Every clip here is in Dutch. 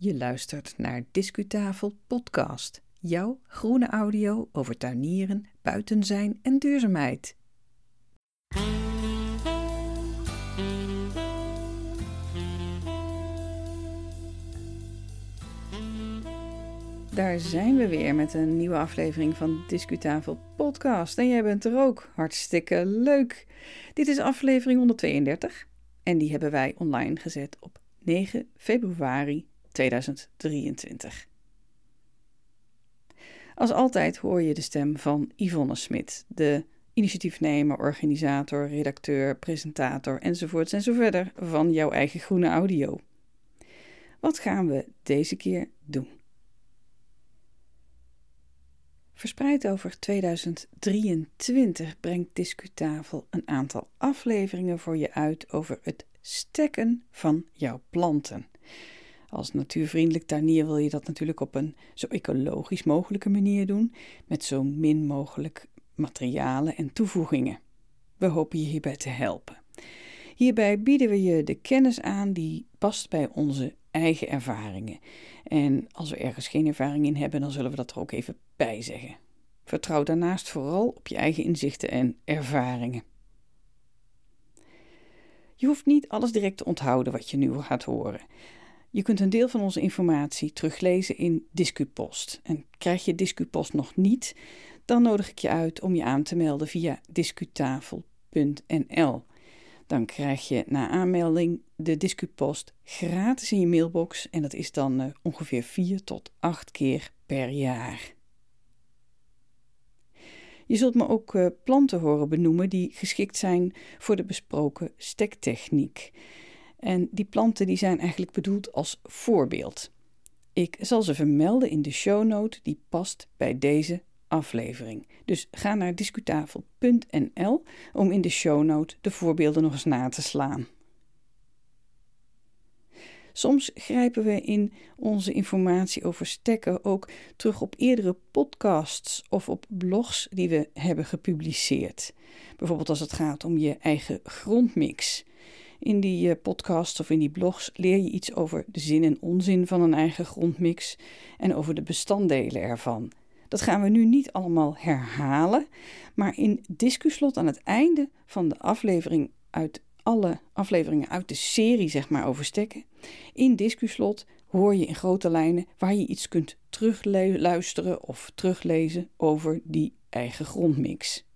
Je luistert naar Discutafel Podcast, jouw groene audio over tuinieren, buiten zijn en duurzaamheid. Daar zijn we weer met een nieuwe aflevering van Discutafel Podcast. En jij bent er ook. Hartstikke leuk. Dit is aflevering 132 en die hebben wij online gezet op 9 februari 2023. Als altijd hoor je de stem van Yvonne Smit, de initiatiefnemer, organisator, redacteur, presentator enzovoorts en zo verder van jouw eigen groene audio. Wat gaan we deze keer doen? Verspreid over 2023 brengt Discutafel een aantal afleveringen voor je uit over het stekken van jouw planten. Als natuurvriendelijk tuinier wil je dat natuurlijk op een zo ecologisch mogelijke manier doen, met zo min mogelijk materialen en toevoegingen. We hopen je hierbij te helpen. Hierbij bieden we je de kennis aan die past bij onze eigen ervaringen. En als we ergens geen ervaring in hebben, dan zullen we dat er ook even bij zeggen. Vertrouw daarnaast vooral op je eigen inzichten en ervaringen. Je hoeft niet alles direct te onthouden wat je nu gaat horen. Je kunt een deel van onze informatie teruglezen in DiscuPost. En krijg je DiscuPost nog niet, dan nodig ik je uit om je aan te melden via discutafel.nl. Dan krijg je na aanmelding de DiscuPost gratis in je mailbox en dat is dan uh, ongeveer 4 tot 8 keer per jaar. Je zult me ook uh, planten horen benoemen die geschikt zijn voor de besproken stektechniek. En die planten die zijn eigenlijk bedoeld als voorbeeld. Ik zal ze vermelden in de shownote die past bij deze aflevering. Dus ga naar discutafel.nl om in de shownote de voorbeelden nog eens na te slaan. Soms grijpen we in onze informatie over stekken ook terug op eerdere podcasts of op blogs die we hebben gepubliceerd. Bijvoorbeeld als het gaat om je eigen grondmix. In die uh, podcasts of in die blogs leer je iets over de zin en onzin van een eigen grondmix en over de bestanddelen ervan. Dat gaan we nu niet allemaal herhalen, maar in discuslot aan het einde van de aflevering uit alle afleveringen uit de serie zeg maar over stekken. In discuslot hoor je in grote lijnen waar je iets kunt terugluisteren of teruglezen over die eigen grondmix.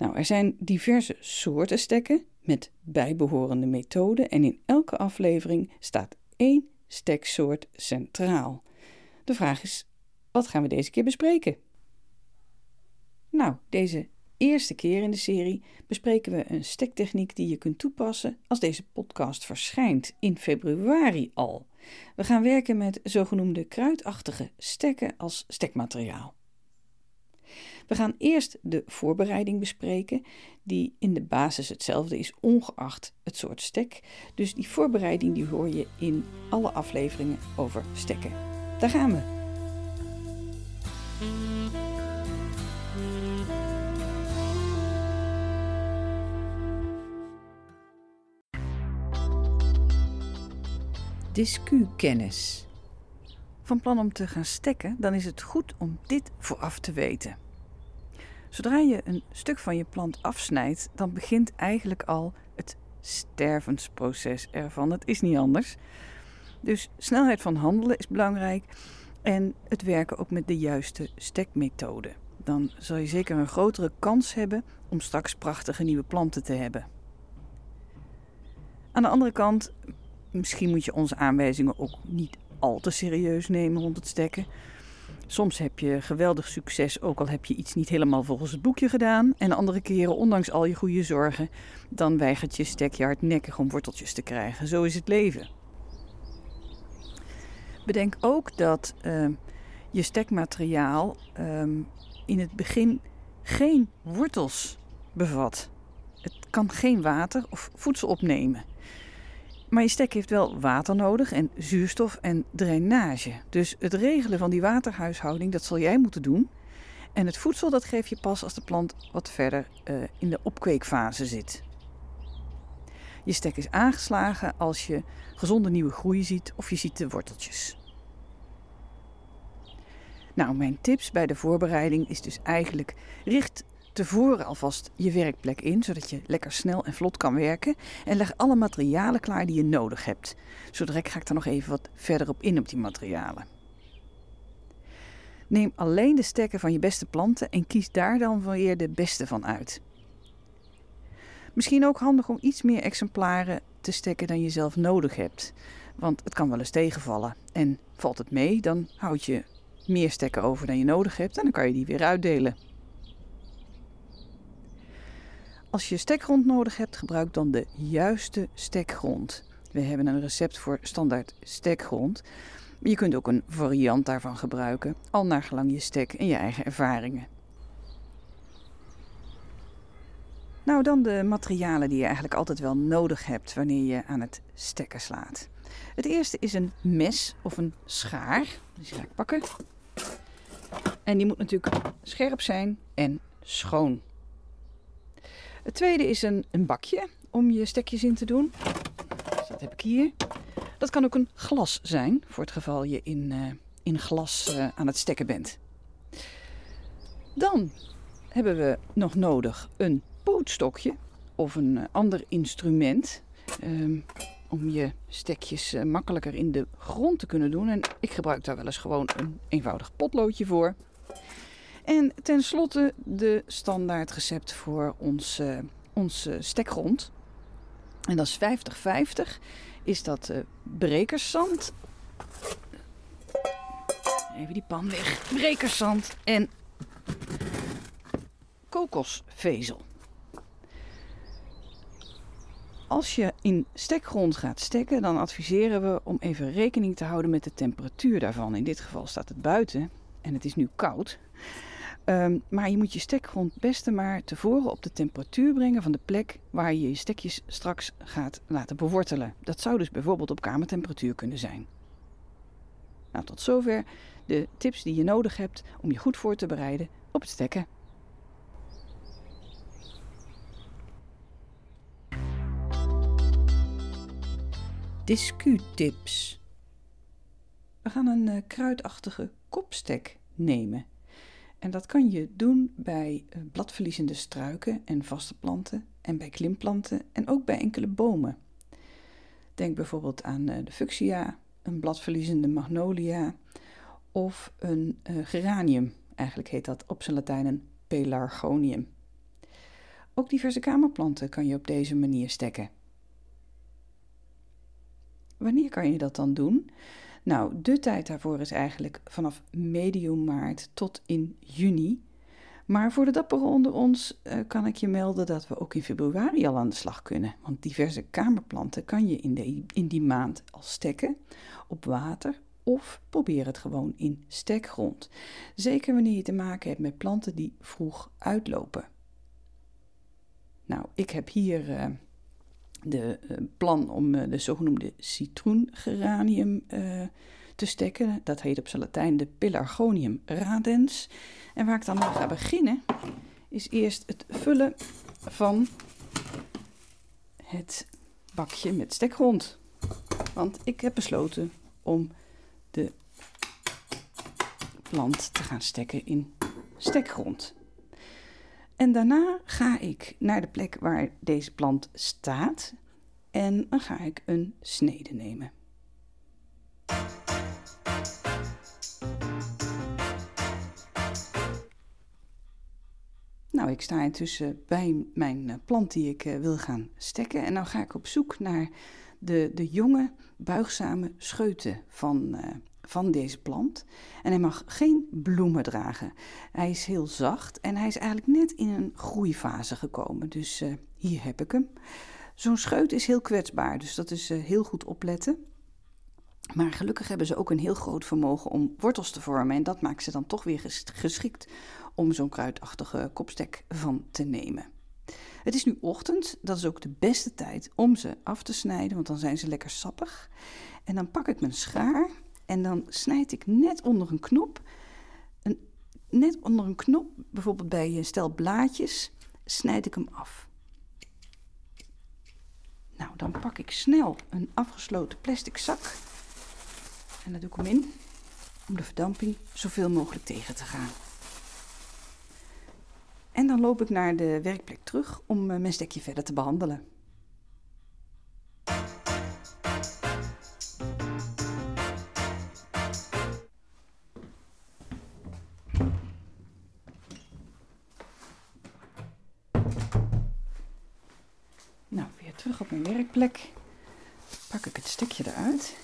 Nou, er zijn diverse soorten stekken met bijbehorende methoden en in elke aflevering staat één steksoort centraal. De vraag is: wat gaan we deze keer bespreken? Nou, deze eerste keer in de serie bespreken we een stektechniek die je kunt toepassen als deze podcast verschijnt in februari al. We gaan werken met zogenoemde kruidachtige stekken als stekmateriaal. We gaan eerst de voorbereiding bespreken, die in de basis hetzelfde is, ongeacht het soort stek. Dus die voorbereiding die hoor je in alle afleveringen over stekken. Daar gaan we. Discu-kennis. Van plan om te gaan stekken, dan is het goed om dit vooraf te weten. Zodra je een stuk van je plant afsnijdt, dan begint eigenlijk al het stervensproces ervan. Het is niet anders. Dus snelheid van handelen is belangrijk en het werken ook met de juiste stekmethode. Dan zal je zeker een grotere kans hebben om straks prachtige nieuwe planten te hebben. Aan de andere kant, misschien moet je onze aanwijzingen ook niet al te serieus nemen rond het stekken. Soms heb je geweldig succes, ook al heb je iets niet helemaal volgens het boekje gedaan. En andere keren, ondanks al je goede zorgen, dan weigert je stek je hardnekkig om worteltjes te krijgen. Zo is het leven. Bedenk ook dat uh, je stekmateriaal um, in het begin geen wortels bevat. Het kan geen water of voedsel opnemen. Maar je stek heeft wel water nodig en zuurstof en drainage. Dus het regelen van die waterhuishouding, dat zal jij moeten doen. En het voedsel, dat geef je pas als de plant wat verder uh, in de opkweekfase zit. Je stek is aangeslagen als je gezonde nieuwe groei ziet of je ziet de worteltjes. Nou, mijn tips bij de voorbereiding is dus eigenlijk richt tevoren alvast je werkplek in, zodat je lekker snel en vlot kan werken. En leg alle materialen klaar die je nodig hebt. Zo direct ga ik er nog even wat verder op in op die materialen. Neem alleen de stekken van je beste planten en kies daar dan weer de beste van uit. Misschien ook handig om iets meer exemplaren te stekken dan je zelf nodig hebt. Want het kan wel eens tegenvallen. En valt het mee, dan houd je meer stekken over dan je nodig hebt en dan kan je die weer uitdelen. Als je stekgrond nodig hebt, gebruik dan de juiste stekgrond. We hebben een recept voor standaard stekgrond. Je kunt ook een variant daarvan gebruiken, al naar gelang je stek en je eigen ervaringen. Nou, dan de materialen die je eigenlijk altijd wel nodig hebt wanneer je aan het stekken slaat. Het eerste is een mes of een schaar. Die ga ik pakken. En die moet natuurlijk scherp zijn en schoon. Het tweede is een, een bakje om je stekjes in te doen. Dus dat heb ik hier. Dat kan ook een glas zijn, voor het geval je in, uh, in glas uh, aan het stekken bent. Dan hebben we nog nodig een pootstokje of een uh, ander instrument. Um, om je stekjes makkelijker in de grond te kunnen doen. En ik gebruik daar wel eens gewoon een eenvoudig potloodje voor. En tenslotte de standaard recept voor uh, ons stekgrond. En dat is 50-50. Is dat uh, brekerszand. Even die pan weg. Brekerszand en kokosvezel. Als je in stekgrond gaat stekken, dan adviseren we om even rekening te houden met de temperatuur daarvan. In dit geval staat het buiten en het is nu koud. Um, maar je moet je stekgrond beste maar tevoren op de temperatuur brengen van de plek waar je je stekjes straks gaat laten bewortelen. Dat zou dus bijvoorbeeld op kamertemperatuur kunnen zijn. Nou, tot zover de tips die je nodig hebt om je goed voor te bereiden op het stekken. Discu-tips. We gaan een uh, kruidachtige kopstek nemen. En dat kan je doen bij uh, bladverliezende struiken en vaste planten en bij klimplanten en ook bij enkele bomen. Denk bijvoorbeeld aan uh, de fuchsia, een bladverliezende magnolia of een geranium. Eigenlijk heet dat op zijn Latijn een pelargonium. Ook diverse kamerplanten kan je op deze manier stekken. Wanneer kan je dat dan doen? Nou, de tijd daarvoor is eigenlijk vanaf medio maart tot in juni. Maar voor de dapperen onder ons uh, kan ik je melden dat we ook in februari al aan de slag kunnen. Want diverse kamerplanten kan je in, de, in die maand al stekken op water of probeer het gewoon in stekgrond. Zeker wanneer je te maken hebt met planten die vroeg uitlopen. Nou, ik heb hier uh, de uh, plan om uh, de zogenoemde citroengeranium uh, te stekken. Dat heet op zijn Latijn de Pelargonium radens. En waar ik dan mee ga beginnen, is eerst het vullen van het bakje met stekgrond. Want ik heb besloten om de plant te gaan stekken in stekgrond. En daarna ga ik naar de plek waar deze plant staat en dan ga ik een snede nemen. Nou, ik sta intussen bij mijn eh, plant die ik eh, wil gaan stekken. En dan ga ik op zoek naar de, de jonge, buigzame scheuten van, uh, van deze plant. En hij mag geen bloemen dragen. Hij is heel zacht en hij is eigenlijk net in een groeifase gekomen. Dus uh, hier heb ik hem. Zo'n scheut is heel kwetsbaar, dus dat is uh, heel goed opletten. Maar gelukkig hebben ze ook een heel groot vermogen om wortels te vormen. En dat maakt ze dan toch weer geschikt om zo'n kruidachtige kopstek van te nemen. Het is nu ochtend, dat is ook de beste tijd om ze af te snijden, want dan zijn ze lekker sappig. En dan pak ik mijn schaar en dan snijd ik net onder een knop, een, net onder een knop, bijvoorbeeld bij een stel blaadjes, snijd ik hem af. Nou, dan pak ik snel een afgesloten plastic zak. En daar doe ik hem in om de verdamping zoveel mogelijk tegen te gaan. En dan loop ik naar de werkplek terug om eh, mijn stekje verder te behandelen. Werkplek. Pak ik het stukje eruit.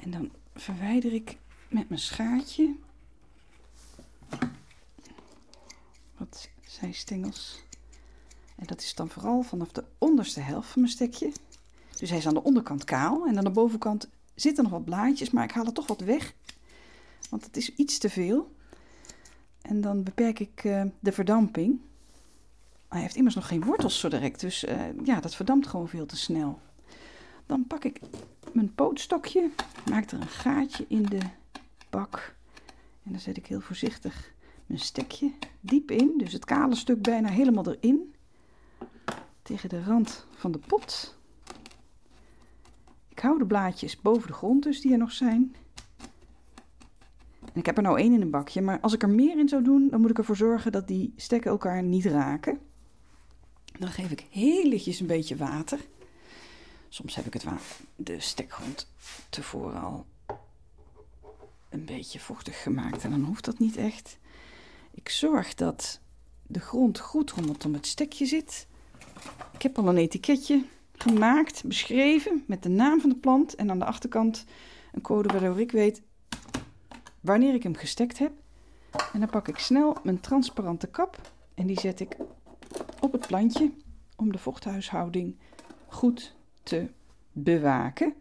En dan verwijder ik met mijn schaartje wat zijstengels. En dat is dan vooral vanaf de onderste helft van mijn stekje. Dus hij is aan de onderkant kaal en aan de bovenkant zitten nog wat blaadjes, maar ik haal er toch wat weg. Want het is iets te veel. En dan beperk ik uh, de verdamping. Hij heeft immers nog geen wortels zo direct, dus uh, ja, dat verdampt gewoon veel te snel. Dan pak ik mijn pootstokje, maak er een gaatje in de bak. En dan zet ik heel voorzichtig mijn stekje diep in, dus het kale stuk bijna helemaal erin. Tegen de rand van de pot. Ik hou de blaadjes boven de grond dus die er nog zijn. En ik heb er nou één in een bakje, maar als ik er meer in zou doen, dan moet ik ervoor zorgen dat die stekken elkaar niet raken. Dan geef ik heel lichtjes een beetje water. Soms heb ik het de stekgrond tevoren al een beetje vochtig gemaakt en dan hoeft dat niet echt. Ik zorg dat de grond goed rondom het stekje zit. Ik heb al een etiketje gemaakt, beschreven met de naam van de plant en aan de achterkant een code waardoor ik weet wanneer ik hem gestekt heb. En dan pak ik snel mijn transparante kap en die zet ik op het plantje om de vochthuishouding goed te bewaken.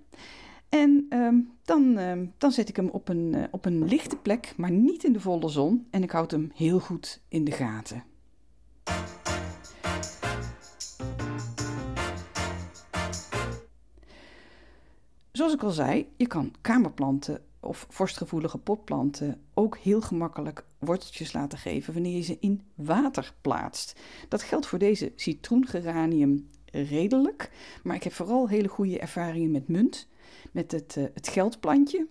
En ehm, dan, ehm, dan zet ik hem op een, uh, op een lichte plek, maar niet in de volle zon. En ik houd hem heel goed in de gaten. Zoals ik al zei, je kan kamerplanten of vorstgevoelige potplanten ook heel gemakkelijk worteltjes laten geven wanneer je ze in water plaatst. Dat geldt voor deze citroengeranium redelijk, maar ik heb vooral hele goede ervaringen met munt met het, uh, het geldplantje.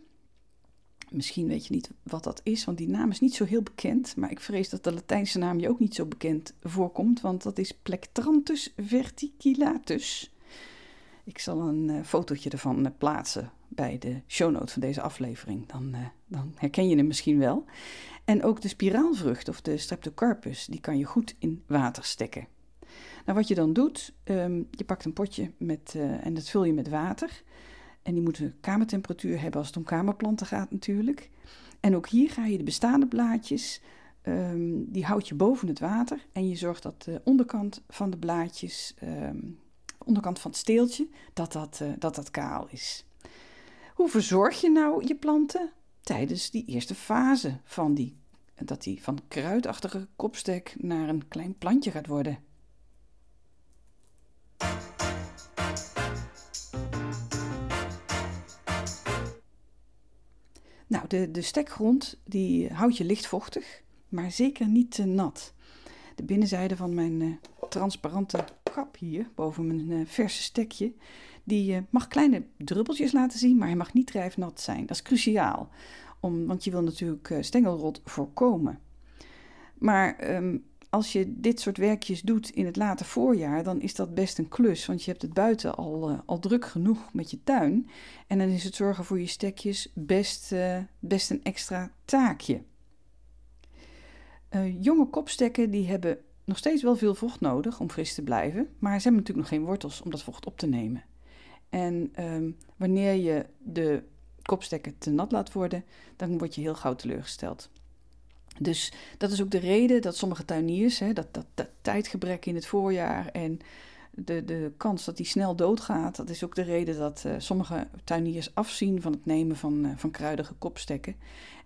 Misschien weet je niet wat dat is, want die naam is niet zo heel bekend. Maar ik vrees dat de Latijnse naam je ook niet zo bekend voorkomt, want dat is Plectranthus verticulatus. Ik zal een uh, fotootje ervan uh, plaatsen bij de shownote van deze aflevering. Dan, dan, herken je hem misschien wel. En ook de spiraalvrucht of de streptocarpus, die kan je goed in water stekken. Nou, wat je dan doet, um, je pakt een potje met, en dat vul je met water. En die moeten kamertemperatuur hebben als het om kamerplanten gaat natuurlijk. En ook hier ga je de bestaande blaadjes, um, die houd je boven het water. En je zorgt dat de onderkant van de blaadjes, um, onderkant van het steeltje, dat dat, uh, dat dat kaal is. Hoe verzorg je nou je planten tijdens die eerste fase van die, dat die van kruidachtige kopstek naar een klein plantje gaat worden? Nou, de, de stekgrond die houd je lichtvochtig, maar zeker niet te nat. De binnenzijde van mijn uh, transparante kap hier, boven mijn uh, verse stekje, die uh, mag kleine druppeltjes laten zien, maar hij mag niet drijfnat zijn. Dat is cruciaal, om, want je wil natuurlijk stengelrot voorkomen. Maar um, als je dit soort werkjes doet in het late voorjaar, dan is dat best een klus. Want je hebt het buiten al, uh, al druk genoeg met je tuin. En dan is het zorgen voor je stekjes best, best een extra taakje. Jonge kopstekken die hebben nog steeds wel veel vocht nodig om fris te blijven. Maar ze hebben natuurlijk nog geen wortels om dat vocht op te nemen. En um, wanneer je de kopstekken te nat laat worden, dan word je heel gauw teleurgesteld. Dus dat is ook de reden dat sommige tuiniers, hè, dat, dat, dat tijdgebrek in het voorjaar en de, de kans dat die snel doodgaat, dat is ook de reden dat uh, sommige tuiniers afzien van het nemen van, uh, van kruidige kopstekken.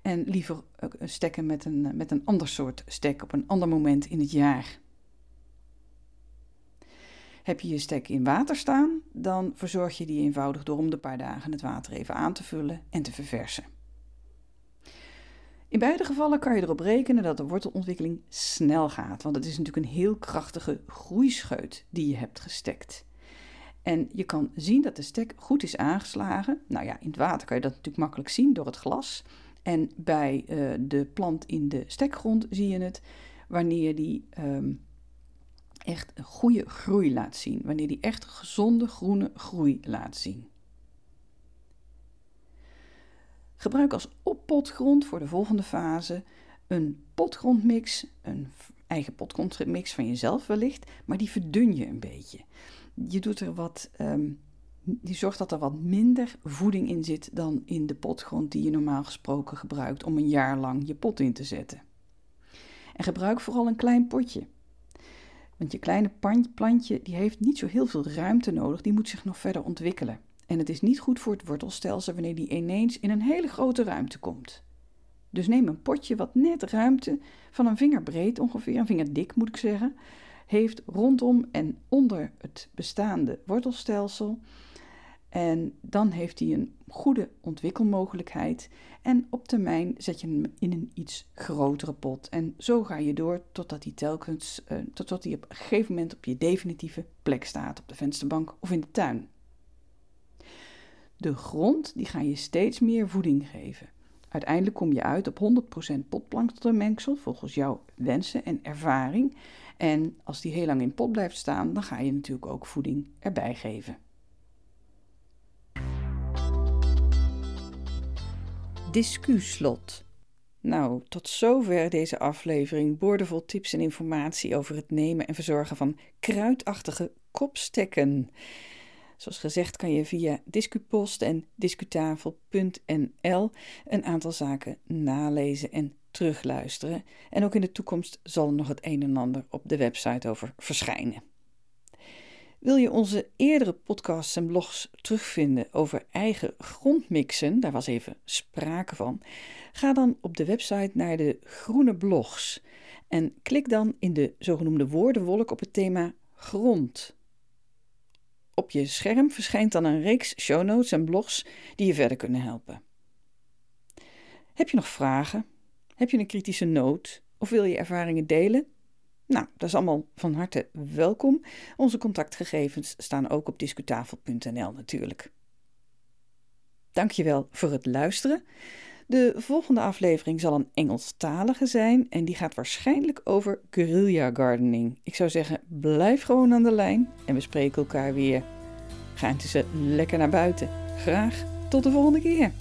En liever uh, stekken met een, met een ander soort stek op een ander moment in het jaar. Heb je je stek in water staan, dan verzorg je die eenvoudig door om de paar dagen het water even aan te vullen en te verversen. In beide gevallen kan je erop rekenen dat de wortelontwikkeling snel gaat, want het is natuurlijk een heel krachtige groeischeut die je hebt gestekt. En je kan zien dat de stek goed is aangeslagen. Nou ja, in het water kan je dat natuurlijk makkelijk zien door het glas. En bij uh, de plant in de stekgrond zie je het wanneer die um, echt een goede groei laat zien. Wanneer die echt gezonde groene groei laat zien. Gebruik als oppotgrond voor de volgende fase een potgrondmix, een eigen potgrondmix van jezelf wellicht, maar die verdun je een beetje. Je doet er wat, die zorgt dat er wat minder voeding in zit dan in de potgrond die je normaal gesproken gebruikt om een jaar lang je pot in te zetten. En gebruik vooral een klein potje. Want je kleine plantje die heeft niet zo heel veel ruimte nodig, die moet zich nog verder ontwikkelen. En het is niet goed voor het wortelstelsel wanneer die ineens in een hele grote ruimte komt. Dus neem een potje wat net ruimte van een vinger breed, ongeveer een vinger dik moet ik zeggen, heeft rondom en onder het bestaande wortelstelsel. En dan heeft hij een goede ontwikkelmogelijkheid. En op termijn zet je hem in een iets grotere pot. En zo ga je door totdat hij telkens, uh, totdat hij op een gegeven moment op je definitieve plek staat, op de vensterbank of in de tuin. De grond die ga je steeds meer voeding geven. Uiteindelijk kom je uit op 100% potplanktonmengsel volgens jouw wensen en ervaring. En als die heel lang in pot blijft staan, dan ga je natuurlijk ook voeding erbij geven. Discuslot. Nou, tot zover deze aflevering. Boordevol tips en informatie over het nemen en verzorgen van kruidachtige kopstekken. Zoals gezegd kan je via Discupost en discutafel.nl een aantal zaken nalezen en terugluisteren. En ook in de toekomst zal er nog het een en ander op de website over verschijnen. Wil je onze eerdere podcasts en blogs terugvinden over eigen grondmixen, daar was even sprake van, ga dan op de website naar de groene blogs en klik dan in de zogenoemde woordenwolk op het thema grond. Op je scherm verschijnt dan een reeks show notes en blogs die je verder kunnen helpen. Heb je nog vragen? Heb je een kritische noot? Of wil je ervaringen delen? Nou, dat is allemaal van harte welkom. Onze contactgegevens staan ook op discutafel.nl natuurlijk. Dankjewel voor het luisteren. De volgende aflevering zal een Engelstalige zijn en die gaat waarschijnlijk over guerrilla gardening. Ik zou zeggen, blijf gewoon aan de lijn en we spreken elkaar weer. Ga intussen lekker naar buiten. Graag tot de volgende keer.